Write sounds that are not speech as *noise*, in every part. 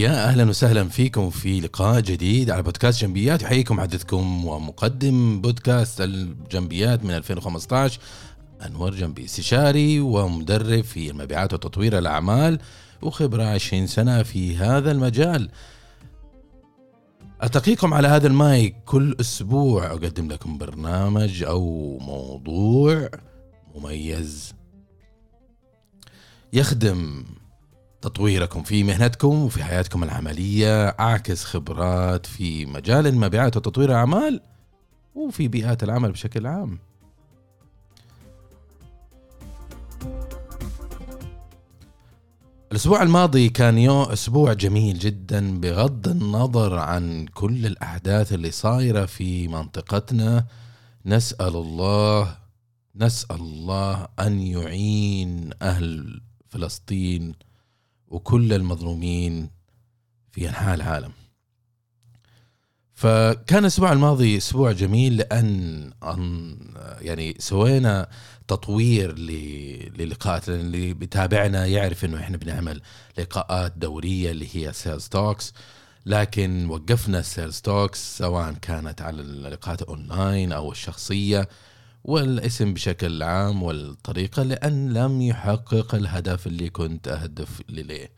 يا أهلا وسهلا فيكم في لقاء جديد على بودكاست جنبيات. يحييكم محدثكم ومقدم بودكاست الجنبيات من 2015 أنور جنبي استشاري ومدرب في المبيعات وتطوير الأعمال وخبرة 20 سنة في هذا المجال. ألتقيكم على هذا المايك كل أسبوع. أقدم لكم برنامج أو موضوع مميز. يخدم تطويركم في مهنتكم وفي حياتكم العملية أعكس خبرات في مجال المبيعات وتطوير الأعمال وفي بيئات العمل بشكل عام. الأسبوع الماضي كان يوم أسبوع جميل جدا بغض النظر عن كل الأحداث اللي صايرة في منطقتنا. نسأل الله نسأل الله أن يعين أهل فلسطين وكل المظلومين في أنحاء العالم. فكان الأسبوع الماضي أسبوع جميل لأن يعني سوينا تطوير للقاءات اللي بيتابعنا يعرف إنه إحنا بنعمل لقاءات دورية اللي هي sales talks لكن وقفنا ال sales talks سواء كانت على اللقاءات اونلاين أو الشخصية والاسم بشكل عام والطريقة لأن لم يحقق الهدف اللي كنت أهدف إليه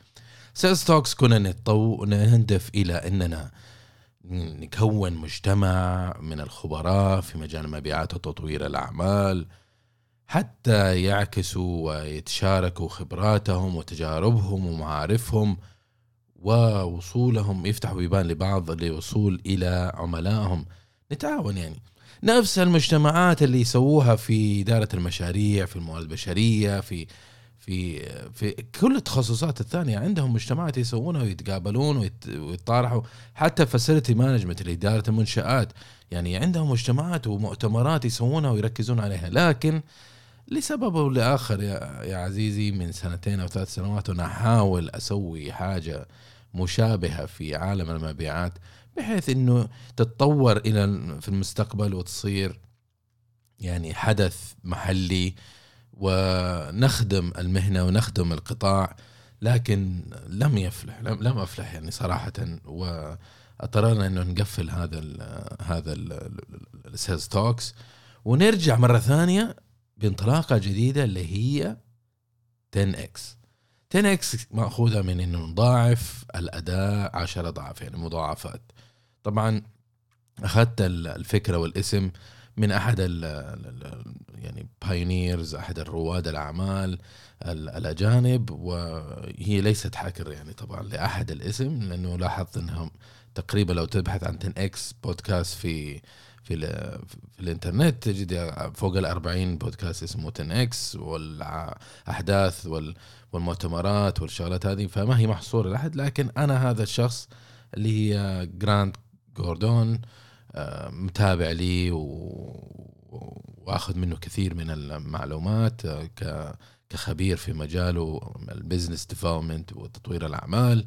sales talks كنا نتطو... نهدف إلى أننا نكون مجتمع من الخبراء في مجال المبيعات وتطوير الأعمال حتى يعكسوا ويتشاركوا خبراتهم وتجاربهم ومعارفهم ووصولهم يفتحوا بيبان لبعض للوصول إلى عملائهم. نتعاون يعني. نفس المجتمعات اللي يسووها في إدارة المشاريع في الموارد البشرية في في في كل التخصصات الثانية. عندهم مجتمعات يسوونها ويتقابلون ويتطارحوا. حتى facility management لإدارة المنشآت. يعني عندهم مجتمعات ومؤتمرات يسوونها ويركزون عليها. لكن لسبب أو لآخر يا, يا عزيزي من سنتين أو ثلاث سنوات وأنا أحاول أسوي حاجة مشابهة في عالم المبيعات. بحيث إنه تتطور إلى في المستقبل وتصير يعني حدث محلي ونخدم المهنة ونخدم القطاع لكن لم يفلح لم, لم أفلح يعني صراحة. واضطررنا إنه نقفل هذا ال هذا ال sales talks ونرجع مرة ثانية بانطلاقة جديدة اللي هي 10 X 10 X مأخوذة من إنه نضاعف الأداء 10 أضعاف يعني مضاعفات. طبعا أخذت الفكرة والاسم من أحد ال يعني pioneers أحد رواد الأعمال الأجانب وهي ليست حكر يعني طبعا لأحد الاسم لأنه لاحظت إنهم تقريبا لو تبحث عن 10 X بودكاست في في, في الإنترنت تجد فوق ال 40 بودكاست اسمه 10 X والأحداث والمؤتمرات والشغلات هذه فما هي محصورة لأحد لكن أنا هذا الشخص اللي هي جرانت كاردون آه، متابع لي وآخذ منه كثير من المعلومات آه، كخبير في مجاله ال business development وتطوير الأعمال.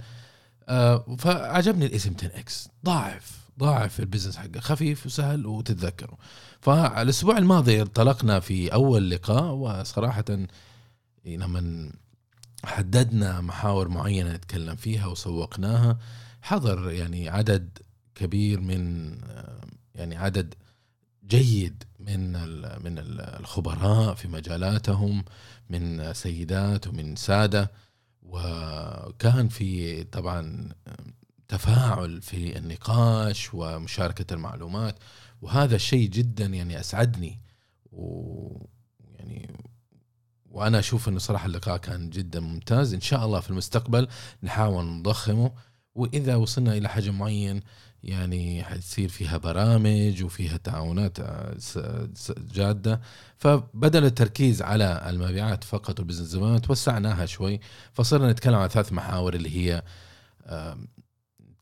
آه، فعجبني الاسم 10 X ضاعف ضاعف ال business حقه. خفيف وسهل وتتذكره. فالأسبوع الماضي انطلقنا في أول لقاء وصراحة لما حددنا محاور معينة نتكلم فيها وسوقناها حضر يعني عدد كبير من يعني عدد جيد من من الخبراء في مجالاتهم من سيدات ومن سادة. وكان في طبعا تفاعل في النقاش ومشاركة المعلومات. وهذا الشيء جدا يعني أسعدني. ويعني وأنا أشوف إنه صراحة اللقاء كان جدا ممتاز. إن شاء الله في المستقبل نحاول نضخمه. وإذا وصلنا إلى حجم معين يعني حتصير فيها برامج وفيها تعاونات آه، جادة. فبدل التركيز على المبيعات فقط والبزنس زمان توسعناها شوي. فصرنا نتكلم عن ثلاث محاور اللي هي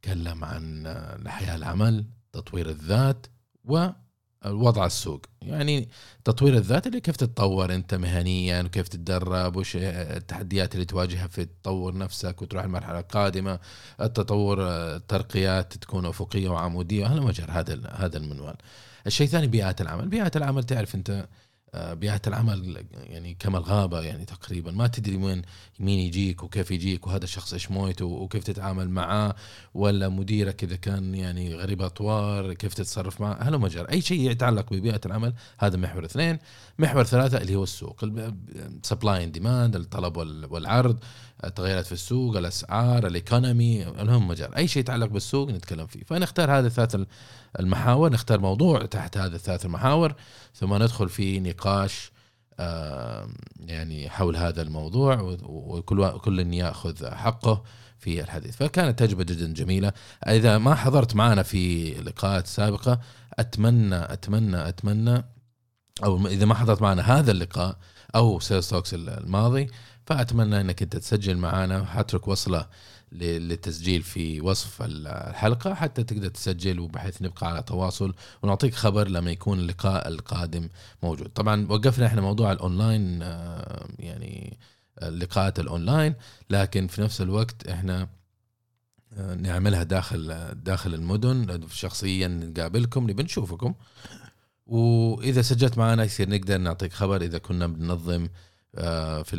نتكلم عن آه، الحياة العمل تطوير الذات و وضع السوق. يعني تطوير الذات اللي كيف تتطور انت مهنيا وكيف تتدرب وش التحديات اللي تواجهها في تطور نفسك وتروح المرحلة القادمة. التطور الترقيات تكون أفقية وعمودية مجر هذا هذا المنوال. الشيء الثاني بيئات العمل. بيئات العمل تعرف انت آه، بيئة العمل يعني كما الغابة يعني تقريبا. ما تدري وين مين يجيك وكيف يجيك وهذا الشخص إيش مويته وكيف تتعامل معاه ولا مديرك إذا كان يعني غريب أطوار كيف تتصرف معه هلم جر أي شيء يتعلق ببيئة العمل هذا محور اثنين. محور ثلاثة اللي هو السوق supply and demand الطلب والعرض. التغيرات في السوق الأسعار ال economy المهم مجال. أي شيء يتعلق بالسوق نتكلم فيه. فنختار هذه الثلاث المحاور نختار موضوع تحت هذه الثلاث المحاور ثم ندخل في نقاش يعني حول هذا الموضوع وكل كل يأخذ حقه في الحديث. فكانت تجربة جدا جميلة. إذا ما حضرت معنا في لقاءات سابقة اتمنى اتمنى أتمنى أو إذا ما حضرت معنا هذا اللقاء أو sales talks الماضي فأتمنى إنك أنت تسجل معنا حترك وصلة للتسجيل في وصف الحلقة حتى تقدر تسجل وبحيث نبقى على تواصل ونعطيك خبر لما يكون اللقاء القادم موجود. طبعا وقفنا إحنا موضوع الأونلاين آه، يعني اللقاءات الأونلاين لكن في نفس الوقت إحنا آه، نعملها داخل داخل المدن. شخصيا نقابلكم نبي نشوفكم. وإذا سجلت معنا يصير نقدر نعطيك خبر إذا كنا بننظم آه، في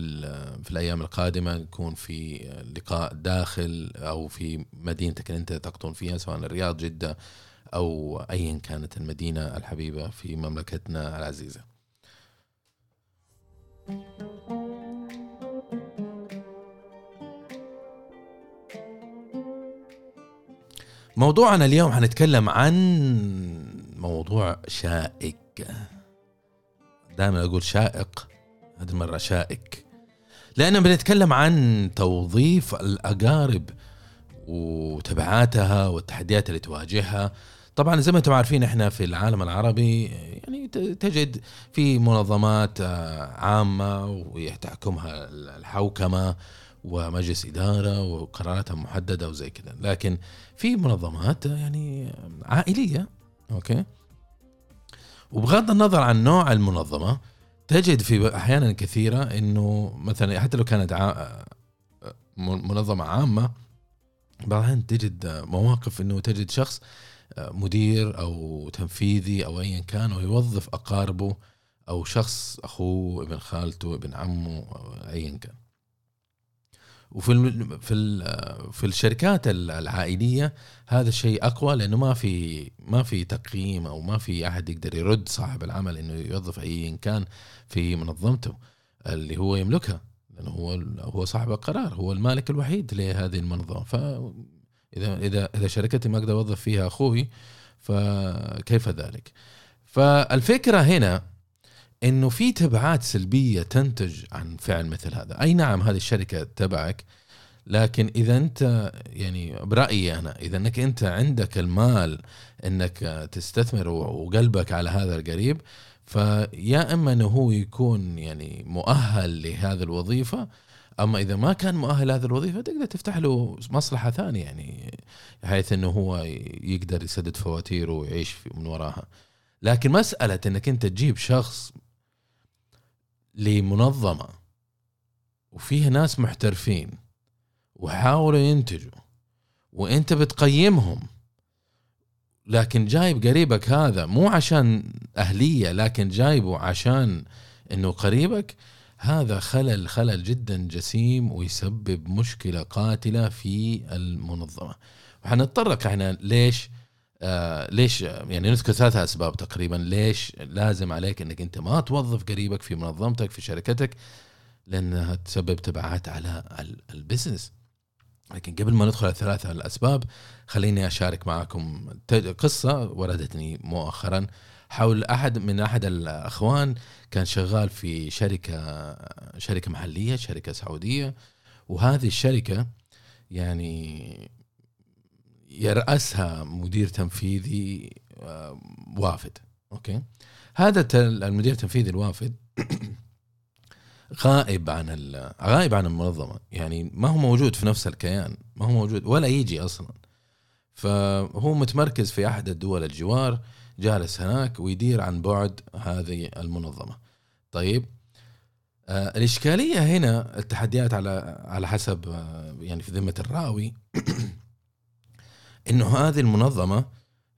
في الأيام القادمة نكون في لقاء داخل أو في مدينتك اللي أنت تقطن فيها سواء الرياض جدة أو ايا كانت المدينة الحبيبة في مملكتنا العزيزة. موضوعنا اليوم حنتكلم عن موضوع شائك. دائما أقول شائق هذه المرة شائك. لأننا بنتكلم عن توظيف الأقارب وتبعاتها والتحديات اللي تواجهها. طبعا زي ما أنتم عارفين إحنا في العالم العربي يعني تجد في منظمات آه، عامة وتحكمها الحوكمة ومجلس إدارة وقراراتها محددة وزي كذا لكن في منظمات يعني عائلية أوكي. وبغض النظر عن نوع المنظمة تجد في أحيانا كثيرة إنه مثلا حتى لو كانت منظمة عامة بعض تجد مواقف إنه تجد شخص مدير أو تنفيذي أو ايا كان ويوظف أقاربه أو شخص أخوه ابن خالته ابن عمه ايا كان. وفي في في الشركات العائلية هذا الشيء أقوى لأنه ما في ما في تقييم أو ما في أحد يقدر يرد صاحب العمل إنه يوظف ايا كان في منظمته اللي هو يملكها لأنه هو هو صاحب القرار هو المالك الوحيد لهذه المنظمة فاذا إذا إذا شركتي ما أقدر أوظف فيها أخوي فكيف ذلك؟ فالفكرة هنا إنه في تبعات سلبية تنتج عن فعل مثل هذا، أي نعم هذه الشركة تبعك لكن إذا أنت يعني برأيي أنا إذا إنك أنت عندك المال إنك تستثمر وقلبك على هذا القريب فيا إما إنه هو يكون يعني مؤهل لهذه الوظيفة أما إذا ما كان مؤهل لهذه الوظيفة تقدر تفتح له مصلحة ثانية يعني بحيث إنه هو يقدر يسدد فواتيره ويعيش من وراها. لكن مسألة إنك أنت تجيب شخص لمنظمة. وفيها ناس محترفين. وحاولوا ينتجوا. وانت بتقيمهم. لكن جايب قريبك هذا مو عشان أهلية لكن جايبه عشان إنه قريبك. هذا خلل خلل جدا جسيم ويسبب مشكلة قاتلة في المنظمة. وحنتطرق إحنا ليش؟ آه ليش يعني نذكر ثلاثة أسباب تقريبا ليش لازم عليك إنك أنت ما توظف قريبك في منظمتك في شركتك لأنها تسبب تبعات على البزنس. لكن قبل ما ندخل على الثلاثة الأسباب خليني أشارك معكم قصة وردتني مؤخرا. حول أحد من أحد الأخوان كان شغال في شركة شركة محلية شركة سعودية. وهذه الشركة يعني يرأسها مدير تنفيذي آه، وافد أوكي؟ هذا المدير التنفيذي الوافد *coughs* غائب عن غائب عن المنظمة. يعني ما هو موجود في نفس الكيان ما هو موجود ولا يجي أصلا. فهو متمركز في أحد الدول الجوار جالس هناك ويدير عن بعد هذه المنظمة. طيب آه الإشكالية هنا التحديات على على حسب آه يعني في ذمة الراوي. *coughs* إنه هذه المنظمة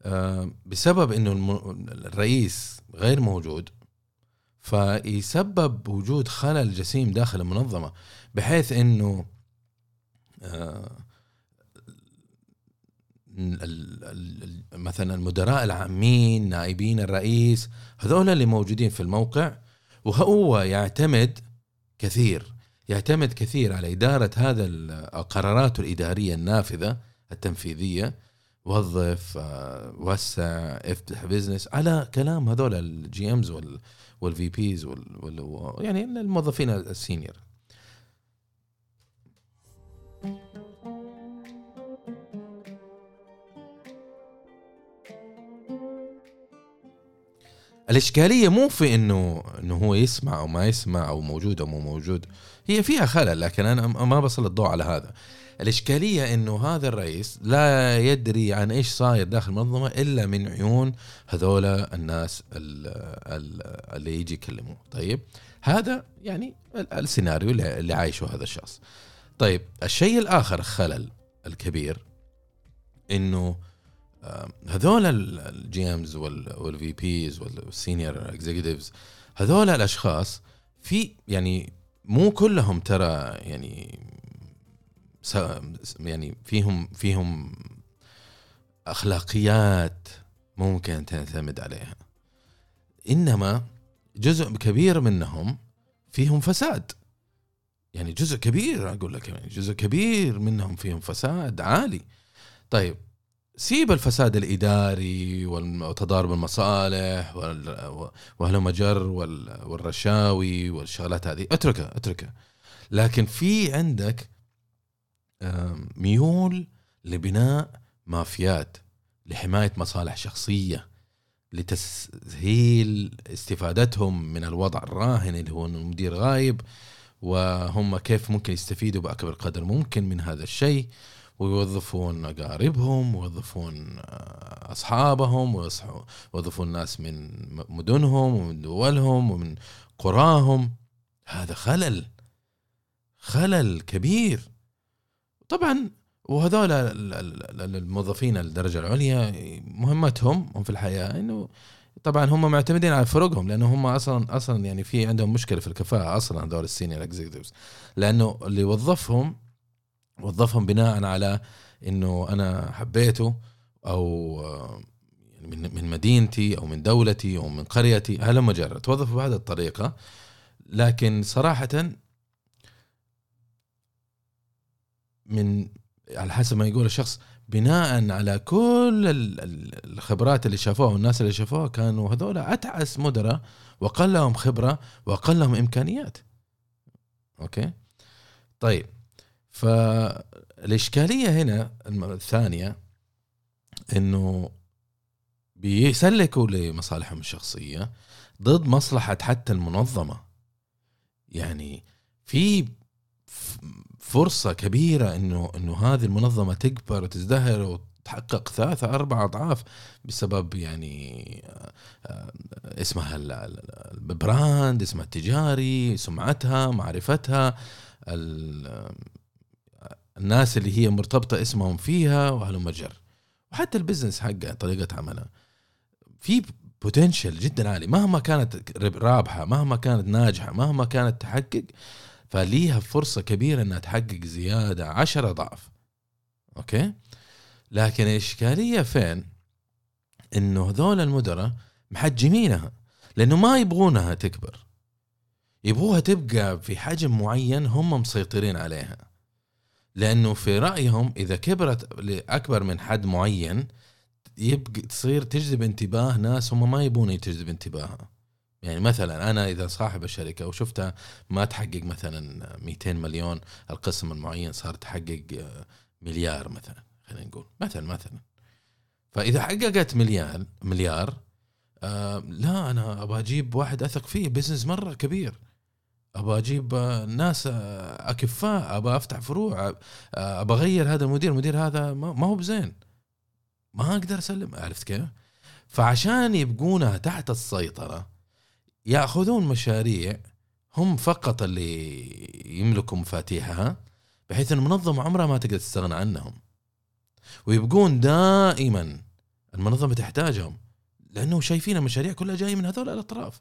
آه بسبب إنه الرئيس غير موجود فيسبب وجود خلل جسيم داخل المنظمة بحيث إنه آه، مثلا المدراء العامين نائبين الرئيس هذول اللي موجودين في الموقع وهو يعتمد كثير يعتمد كثير على إدارة هذا القرارات الإدارية النافذة التنفيذية وظف آه، وسع افتح business على كلام هذول ال GMs وال VPs يعني الموظفين ال senior الإشكالية مو في إنه إنه هو يسمع أو ما يسمع أو موجود أو مو موجود هي فيها خلل لكن أنا ما بسلط الضوء على هذا. الإشكالية إنه هذا الرئيس لا يدري عن إيش صاير داخل المنظمة إلا من عيون هذول الناس اللي يجي يكلموه. طيب هذا يعني السيناريو اللي عايشه هذا الشخص. طيب الشيء الآخر خلل الكبير إنه هذول ال GMs وال VPs وال senior executives هذول الأشخاص في يعني مو كلهم ترى يعني يعني فيهم فيهم أخلاقيات ممكن تعتمد عليها. إنما جزء كبير منهم فيهم فساد. يعني جزء كبير أقول لك يعني جزء كبير منهم فيهم فساد عالي. طيب سيب الفساد الإداري وتضارب المصالح وهلم جر والرشاوي والشغلات هذه. أتركها أتركها. لكن في عندك ميول لبناء مافيات لحماية مصالح شخصية لتسهيل استفادتهم من الوضع الراهن اللي هو المدير غايب وهم كيف ممكن يستفيدوا بأكبر قدر ممكن من هذا الشيء ويوظفون اقاربهم ويوظفون آه، أصحابهم ويوظفون ناس من مدنهم ومن دولهم ومن قراهم. هذا خلل خلل كبير. طبعا وهذول الموظفين الدرجة العليا مهمتهم هم في الحياة إنه طبعا هم معتمدين على فرقهم لأنه هم أصلا أصلا يعني في عندهم مشكلة في الكفاءة أصلا هذول ال senior executives لأنه اللي وظفهم وظفهم بناء على إنه أنا حبيته أو يعني من من مدينتي أو من دولتي أو من قريتي هلم جرى توظفوا بهذه الطريقة لكن صراحة من على حسب ما يقول الشخص بناء على كل الخبرات اللي شافوها والناس اللي شافوها كانوا هذول أتعس مدراء وقل لهم خبرة وقل لهم إمكانيات. أوكي؟ طيب. فالإشكالية هنا الثانية إنه بيسلكوا لمصالحهم الشخصية ضد مصلحة حتى المنظمة. يعني في فرصة كبيرة إنه إنه هذه المنظمة تكبر وتزدهر وتحقق ثلاثة أربع أضعاف بسبب يعني آه، اسمها ال brand اسمها التجاري سمعتها معرفتها الناس اللي هي مرتبطة اسمهم فيها وهلم جر وحتى ال business حقها طريقة عملها. في potential جدا عالي. مهما كانت رابحة مهما كانت ناجحة مهما كانت تحقق فليها فرصة كبيرة إنها تحقق زيادة عشرة ضعف أوكي؟ لكن الإشكالية فين؟ إنه هذول المدراء محجمينها لأنه ما يبغونها تكبر. يبغوها تبقى في حجم معين هم مسيطرين عليها. لأنه في رأيهم إذا كبرت لأكبر من حد معين يبقى تصير تجذب انتباه ناس هم ما يبون تجذب انتباهها. يعني مثلا أنا إذا صاحب الشركة وشفتها ما تحقق مثلا 200 مليون القسم المعين صار تحقق مليار مثلا خلينا نقول. مثلا مثلا. فإذا حققت مليار مليار آه لا أنا أبغى أجيب واحد أثق فيه بزنس مرة كبير. أبغى أجيب ناس أكفاء أبغى أفتح فروع أبغى أغير هذا المدير المدير هذا ما هو بزين. ما أقدر أسلم عرفت كيف؟ فعشان يبقونها تحت السيطرة ياخذون مشاريع هم فقط اللي يملكوا مفاتيحها بحيث المنظمه عمرها ما تقدر تستغنى عنهم. ويبقون دائما المنظمة تحتاجهم لأنه شايفين المشاريع كلها جاية من هذول الأطراف.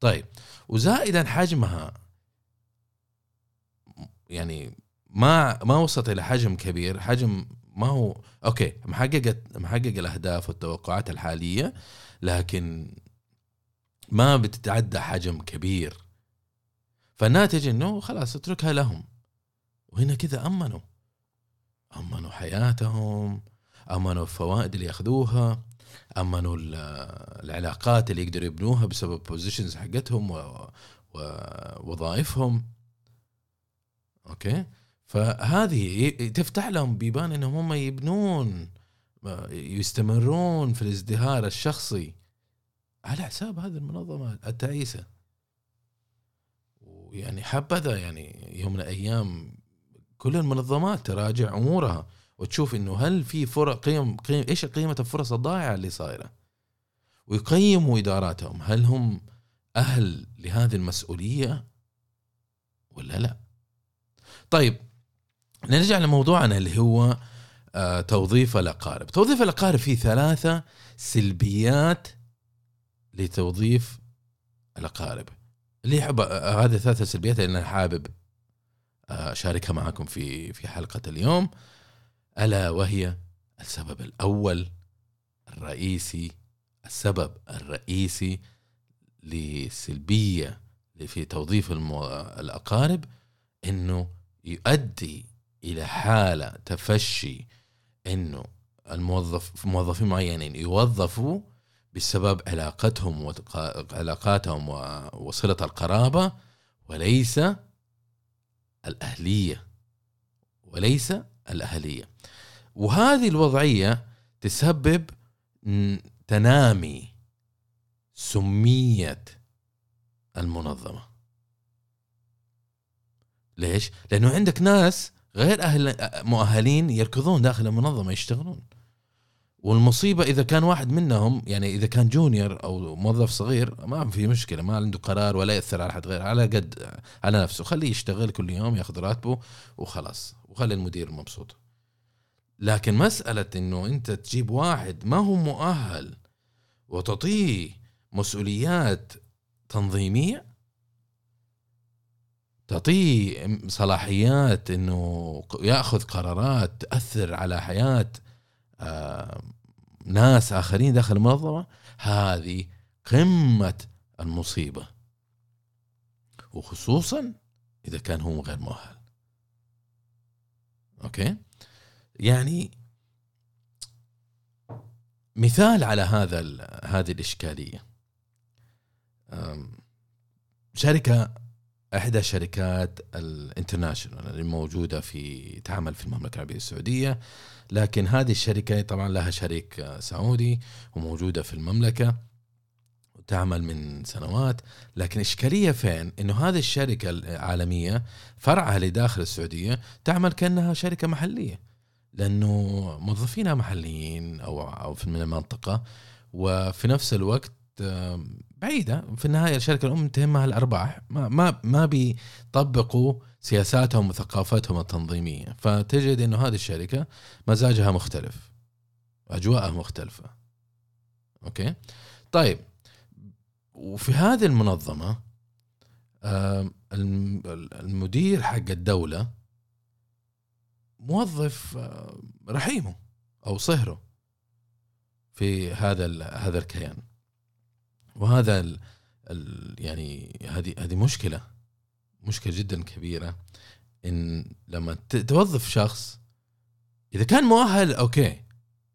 طيب وزائدا حجمها يعني ما ما وصلت إلى حجم كبير حجم ما هو أوكي محققت محقق الأهداف والتوقعات الحالية لكن ما بتتعدى حجم كبير. فالناتج إنه خلاص اتركها لهم. وهنا كذا أمنوا. أمنوا حياتهم أمنوا الفوائد اللي ياخذوها أمنوا العلاقات اللي يقدروا يبنوها بسبب positions حقتهم ووظائفهم. okay؟ فهذه تفتح لهم بيبان إنهم هم يبنون يستمرون في الازدهار الشخصي. على حساب هذه المنظمة التعيسه ويعني حبذا يعني يوم من الأيام كل المنظمات تراجع أمورها وتشوف إنه هل في فرق قيم, قيم إيش قيمة الفرص الضائعة اللي صايرة. ويقيموا إداراتهم هل هم أهل لهذه المسؤولية ولا لا. طيب نرجع لموضوعنا اللي هو آه توظيف الأقارب. توظيف الأقارب فيه ثلاثة سلبيات لتوظيف الأقارب. اللي يحب هذه ثلاثة سلبيات اللي أنا حابب آه أشاركها معكم في في حلقة اليوم. ألا وهي السبب الأول الرئيسي السبب الرئيسي للسلبيه في توظيف الأقارب إنه يؤدي إلى حالة تفشي إنه الموظف موظفين معينين يوظفوا بسبب علاقتهم وعلاقاتهم وصلة القرابة وليس الأهلية. وليس الأهلية. وهذه الوضعية تسبب تنامي سمية المنظمة. ليش؟ لأنه عندك ناس غير أهل مؤهلين يركضون داخل المنظمة يشتغلون. والمصيبة إذا كان واحد منهم يعني إذا كان جونيور أو موظف صغير ما في مشكلة ما عنده قرار ولا يأثر على حد غير على قد على نفسه. خليه يشتغل كل يوم ياخذ راتبه وخلاص وخلي المدير مبسوط. لكن مسألة إنه أنت تجيب واحد ما هو مؤهل وتعطيه مسؤوليات تنظيمية تعطيه صلاحيات إنه يأخذ قرارات تأثر على حياة ناس آخرين داخل المنظمة هذه قمة المصيبة. وخصوصا إذا كان هو غير مؤهل. okay؟ يعني مثال على هذا هذه الإشكالية. شركة إحدى الشركات ال international اللي موجودة في تعمل في المملكة العربية السعودية. لكن هذه الشركة طبعا لها شريك سعودي وموجودة في المملكة وتعمل من سنوات. لكن إشكالية فين؟ إنه هذه الشركة العالمية فرعها لداخل السعودية تعمل كأنها شركة محلية لأنه موظفينها محليين أو أو من المنطقة. وفي نفس الوقت بعيدة. في النهاية الشركة الأم تهمها الأرباح. ما ما ما بيطبقوا سياساتهم وثقافتهم التنظيمية. فتجد إنه هذه الشركة مزاجها مختلف. أجواءها مختلفة. أوكي؟ طيب. وفي هذه المنظمة المدير حق الدولة موظف رحيمه أو صهره في هذا هذا الكيان. وهذا ال ال يعني هذه هذه مشكلة مشكلة جدا كبيرة إن لما توظف شخص إذا كان مؤهل okay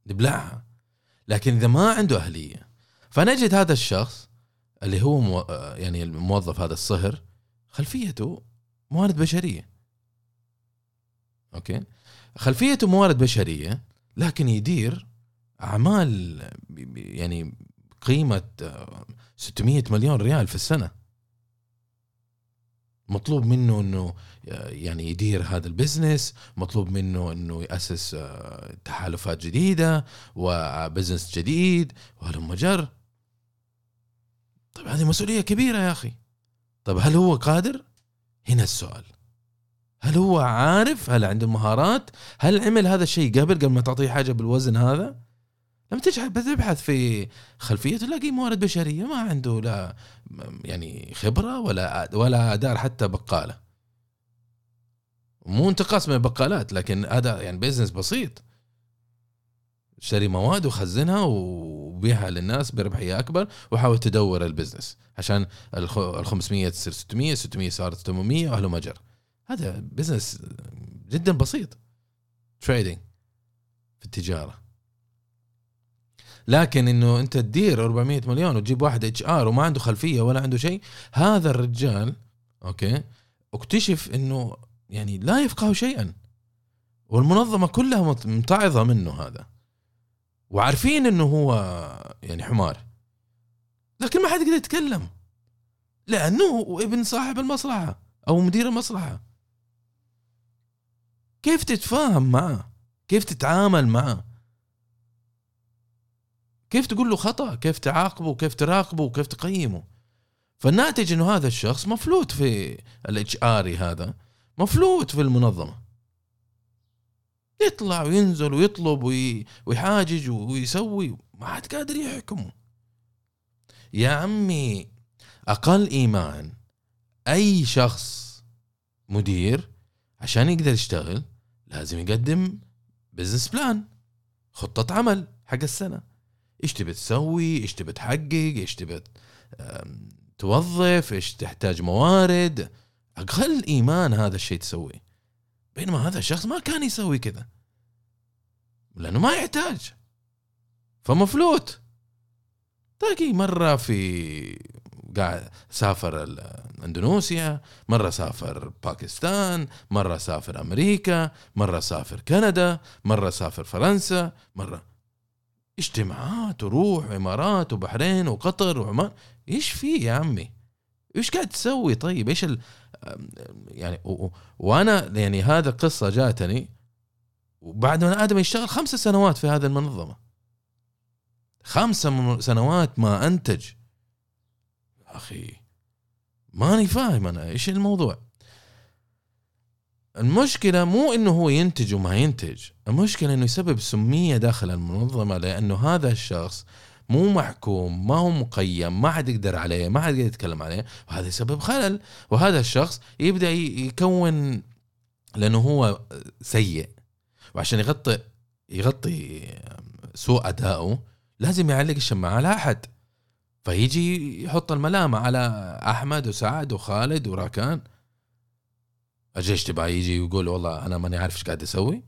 نبلعها. لكن إذا ما عنده أهلية فنجد هذا الشخص اللي هو مو يعني الموظف هذا الصهر خلفيته موارد بشرية. okay؟ خلفيته موارد بشرية لكن يدير أعمال يعني قيمة 600 مليون ريال في السنة. مطلوب منه إنه يعني يدير هذا ال business مطلوب منه إنه يأسس تحالفات جديدة و business جديد وهلم جر طيب هذه مسؤولية كبيرة يا أخي. طيب هل هو قادر؟ هنا السؤال. هل هو عارف؟ هل عنده مهارات؟ هل عمل هذا الشيء قبل قبل ما تعطيه حاجة بالوزن هذا؟ لما تبحث بتبحث في خلفية تلاقي موارد بشرية ما عنده لا يعني خبرة ولا ولا دار حتى بقالة. مو انتقاص من البقالات لكن هذا يعني business بسيط. اشتري مواد وخزنها وبيعها للناس بربحية أكبر وحاول تدور ال business عشان ال 500 تصير 600 600 صارت 800 وهلم جر هذا business جدا بسيط. trading في التجارة. لكن إنه أنت تدير 400 مليون وتجيب واحد HR وما عنده خلفية ولا عنده شيء هذا الرجال okay اكتشف إنه يعني لا يفقه شيئا. والمنظمة كلها ممتعضة منه هذا. وعارفين إنه هو يعني حمار. لكن ما حد يقدر يتكلم. لأنه ابن صاحب المصلحة أو مدير المصلحة. كيف تتفاهم معه؟ كيف تتعامل معه؟ كيف تقول له خطأ؟ كيف تعاقبه؟ كيف تراقبه؟ وكيف تقيمه؟ فالناتج إنه هذا الشخص مفلوت في الإتش اري هذا مفلوت في المنظمة. يطلع وينزل ويطلب ويحاجج ويسوي ما حد قادر يحكمه. يا عمي أقل إيمان أي شخص مدير عشان يقدر يشتغل لازم يقدم business plan خطة عمل حق السنة. إيش تبي تسوي؟ إيش تبي تحقق؟ إيش تبي توظف؟ إيش تحتاج موارد؟ أقل إيمان هذا الشيء تسويه بينما هذا الشخص ما كان يسوي كذا. لأنه ما يحتاج. فمفلوت. تلاقي مرة في قاعد سافر أندونيسيا مرة سافر باكستان مرة سافر أمريكا مرة سافر كندا مرة سافر فرنسا مرة اجتماعات وروح امارات وبحرين وقطر وعمان إيش في يا عمي؟ إيش قاعد تسوي؟ طيب إيش ال... يعني و... وأنا يعني هذا قصة جاتني وبعد ما آدم يشتغل خمس سنوات في هذه المنظمة. خمس سنوات ما أنتج. أخي ماني فاهم أنا إيش الموضوع. المشكلة مو إنه هو ينتج وما ينتج، المشكلة إنه يسبب سمية داخل المنظمة لأنه هذا الشخص مو محكوم ما هو مقيم ما حد يقدر عليه ما حد يقدر يتكلم عليه وهذا يسبب خلل. وهذا الشخص يبدأ يكون لأنه هو سيء. وعشان يغطي يغطي سوء أدائه لازم يعلق الشماعة على أحد. فيجي يحط الملامة على أحمد وسعد وخالد وراكان. الجيش تبعي يجي ويقول والله أنا ماني عارف إيش قاعد أسوي.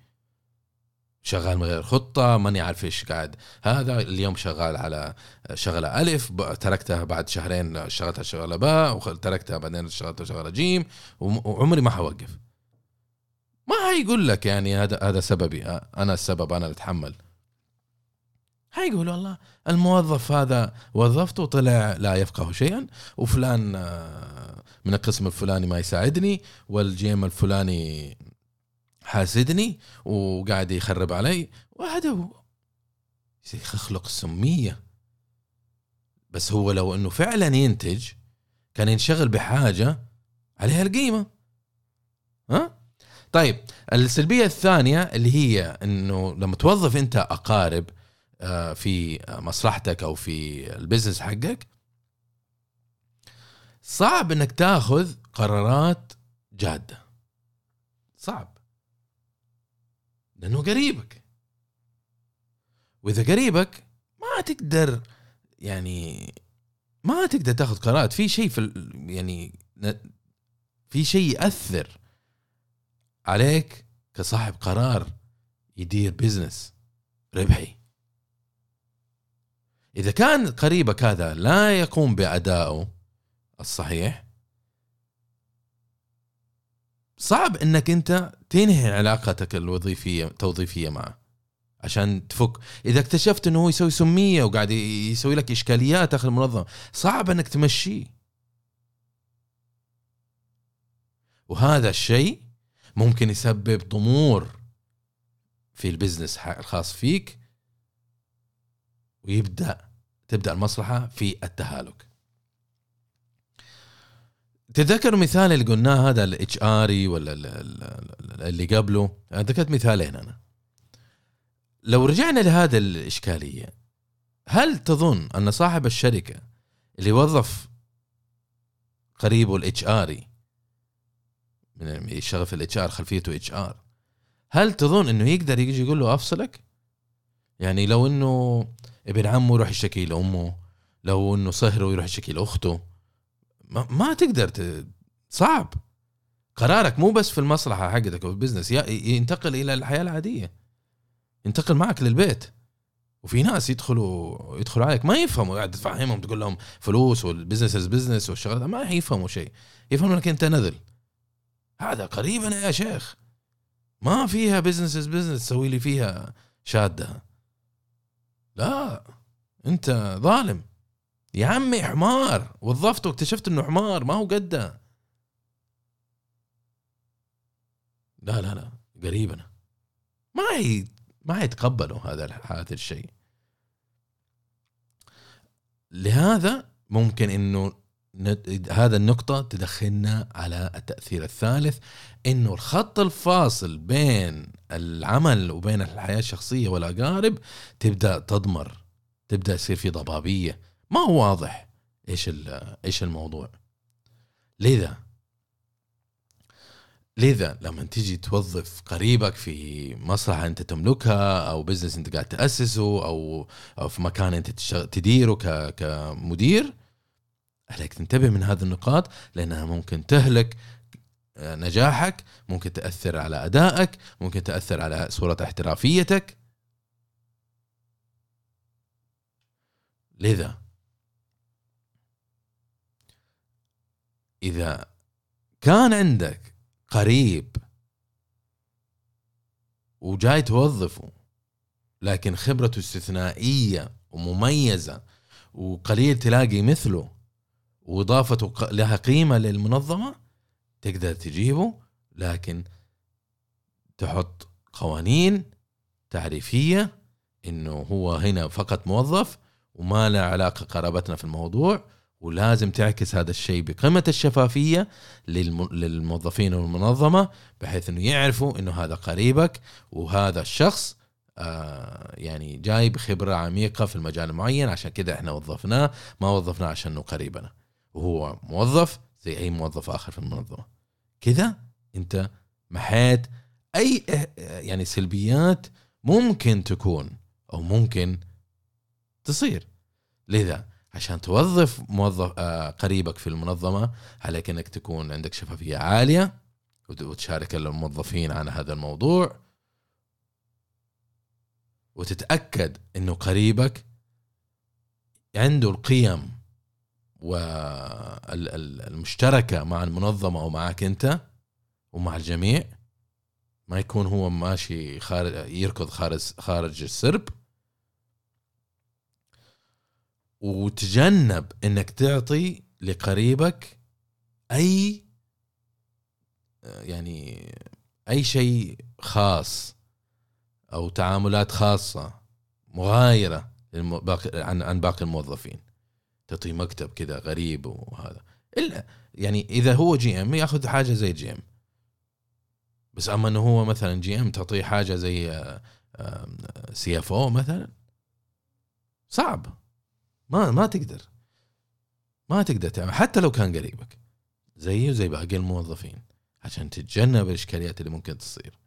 شغال من غير خطة ماني عارف إيش قاعد. هذا اليوم شغال على شغلة ألف تركتها بعد شهرين اشتغلتها شغلة باء وتركتها بعدين اشتغلتها شغلة جيم وعمري ما حوقف. ما حيقول لك يعني هذا هذا سببي. أنا السبب أنا اللي أتحمل. حيقول والله الموظف هذا وظفته طلع لا يفقه شيئا وفلان آه، من القسم الفلاني ما يساعدني والجيم الفلاني حاسدني وقاعد يخرب علي هو. يخلق سمية بس هو لو إنه فعلا ينتج كان ينشغل بحاجة عليها القيمة. ها؟ طيب السلبية الثانية اللي هي إنه لما توظف أنت أقارب في مصلحتك أو في البزنس حقك صعب إنك تاخذ قرارات جادة. صعب. لأنه قريبك. وإذا قريبك ما تقدر يعني ما تقدر تاخذ قرارات. في شيء في يعني في شيء يأثر عليك كصاحب قرار يدير بزنس ربحي. إذا كان قريبك هذا لا يقوم بادائه الصحيح صعب إنك أنت تنهي علاقتك الوظيفية توظيفيه معه عشان تفك. إذا اكتشفت إنه هو يسوي سمية وقاعد يسوي لك إشكاليات داخل المنظمة صعب إنك تمشيه. وهذا الشيء ممكن يسبب ضمور في ال business الخاص فيك ويبدأ تبدأ المصلحة في التهالك. تذكر مثال اللي قلناه هذا ال HR ي ولا اللي قبله؟ ذكرت مثالين أنا. لو رجعنا لهذا الإشكالية هل تظن أن صاحب الشركة اللي وظف قريبه ال HR ي من يشتغل في ال HR خلفيته HR هل تظن إنه يقدر يجي يقول له أفصلك؟ يعني لو إنه ابن عمه يروح يشتكي لأمه لو إنه صهره يروح يشتكي لأخته ما, ما تقدر ت... صعب. قرارك مو بس في المصلحة حقتك أو ال business ينتقل إلى الحياة العادية. ينتقل معك للبيت. وفي ناس يدخلوا يدخلوا عليك ما يفهموا قاعد تفهمهم تقول لهم فلوس وال business is business والشغلات ما يفهموا شيء. يفهموا إنك أنت نذل. هذا قريبنا يا شيخ. ما فيها business is business تسوي لي فيها شادة. لا انت ظالم. يا عمي حمار وظفته واكتشفت انه حمار ما هو قده. لا لا لا قريبنا ما هي ما يتقبلوا هذا هذا الشيء. لهذا ممكن إنه هذا النقطة تدخلنا على التأثير الثالث إنه الخط الفاصل بين العمل وبين الحياة الشخصية والأقارب تبدأ تضمر تبدأ يصير في ضبابية. ما هو واضح إيش إيش الموضوع؟ لذا لذا لما تيجي توظف قريبك في مصلحة أنت تملكها أو بزنس أنت قاعد تأسسه أو أو في مكان أنت تديره كمدير عليك. تنتبه من هذه النقاط لأنها ممكن تهلك نجاحك ممكن تأثر على أدائك ممكن تأثر على صورة احترافيتك. لذا إذا كان عندك قريب وجاي توظفه لكن خبرته استثنائية ومميزة وقليل تلاقي مثله واضافته لها قيمة للمنظمة تقدر تجيبه لكن تحط قوانين تعريفية إنه هو هنا فقط موظف وما له علاقة قرابتنا في الموضوع ولازم تعكس هذا الشيء بقمه الشفافية للموظفين والمنظمة بحيث إنه يعرفوا إنه هذا قريبك وهذا الشخص آه يعني جاي بخبره عميقة في المجال المعين عشان كذا إحنا وظفناه ما وظفناه عشان إنه قريبنا. وهو موظف زي أي موظف آخر في المنظمة. كذا أنت محيت أي يعني سلبيات ممكن تكون أو ممكن تصير. لذا عشان توظف موظف آه قريبك في المنظمة عليك إنك تكون عندك شفافية عالية وتشارك الموظفين عن هذا الموضوع. وتتأكد إنه قريبك عنده القيم والمشتركة مع المنظمة ومعك أنت ومع الجميع ما يكون هو ماشي خارج يركض خارج خارج السرب. وتجنب إنك تعطي لقريبك أي يعني أي شيء خاص أو تعاملات خاصة مغايرة عن باقي الموظفين. تعطيه مكتب كذا غريب وهذا. إلا يعني إذا هو GM ياخذ حاجة زي GM بس أما إنه هو مثلا GM تعطيه حاجة زي CFO مثلا صعب. ما ما تقدر. ما تقدر تعمل. حتى لو كان قريبك. زيه زي باقي الموظفين. عشان تتجنب الإشكاليات اللي ممكن تصير.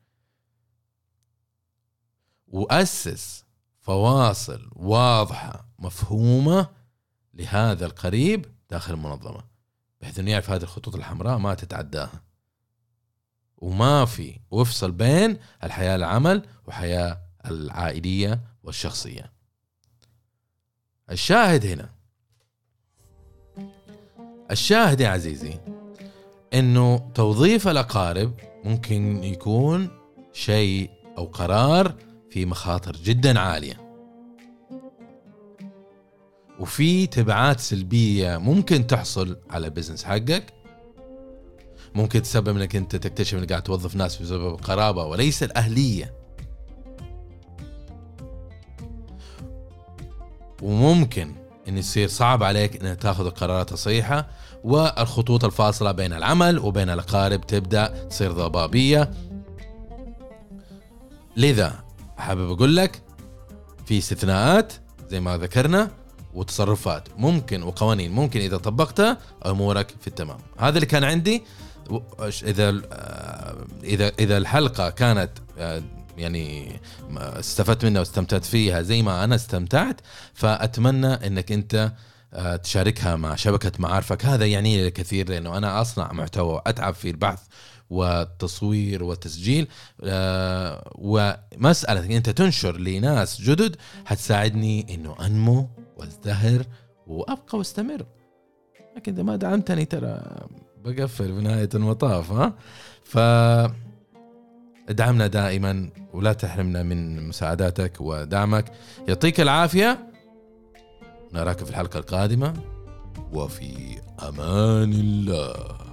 وأسس فواصل واضحة مفهومة لهذا القريب داخل المنظمة بحيث إنه يعرف هذه الخطوط الحمراء ما تتعداها. وما في وافصل بين الحياة العمل وحياة العائلية والشخصية. الشاهد هنا الشاهد يا عزيزي إنه توظيف الأقارب ممكن يكون شيء أو قرار في مخاطر جدا عالية. وفي تبعات سلبية ممكن تحصل على البزنس حقك. ممكن تسبب انك أنت تكتشف إنك قاعد توظف ناس بسبب قرابة وليس الأهلية. وممكن إن يصير صعب عليك إنك تاخذ القرارات الصحيحة والخطوط الفاصلة بين العمل وبين الأقارب تبدأ تصير ضبابية. لذا حابب أقول لك في استثناءات زي ما ذكرنا وتصرفات ممكن وقوانين ممكن إذا طبقتها أمورك في التمام. هذا اللي كان عندي. إذا آه، اذا إذا الحلقة كانت آه، يعني استفدت منها واستمتعت فيها زي ما أنا استمتعت فأتمنى إنك أنت آه، تشاركها مع شبكة معارفك. هذا يعني لي الكثير لأنه أنا أصنع محتوى اتعب في البحث والتصوير والتسجيل. ومساله أنت تنشر لناس جدد حتساعدني إنه أنمو وازدهر وأبقى واستمر. لكن إذا ما دعمتني ترى بقفل بنهايه المطاف ها؟ ف ادعمنا دائما ولا تحرمنا من مساعداتك ودعمك. يعطيك العافية. نراك في الحلقة القادمة. وفي أمان الله.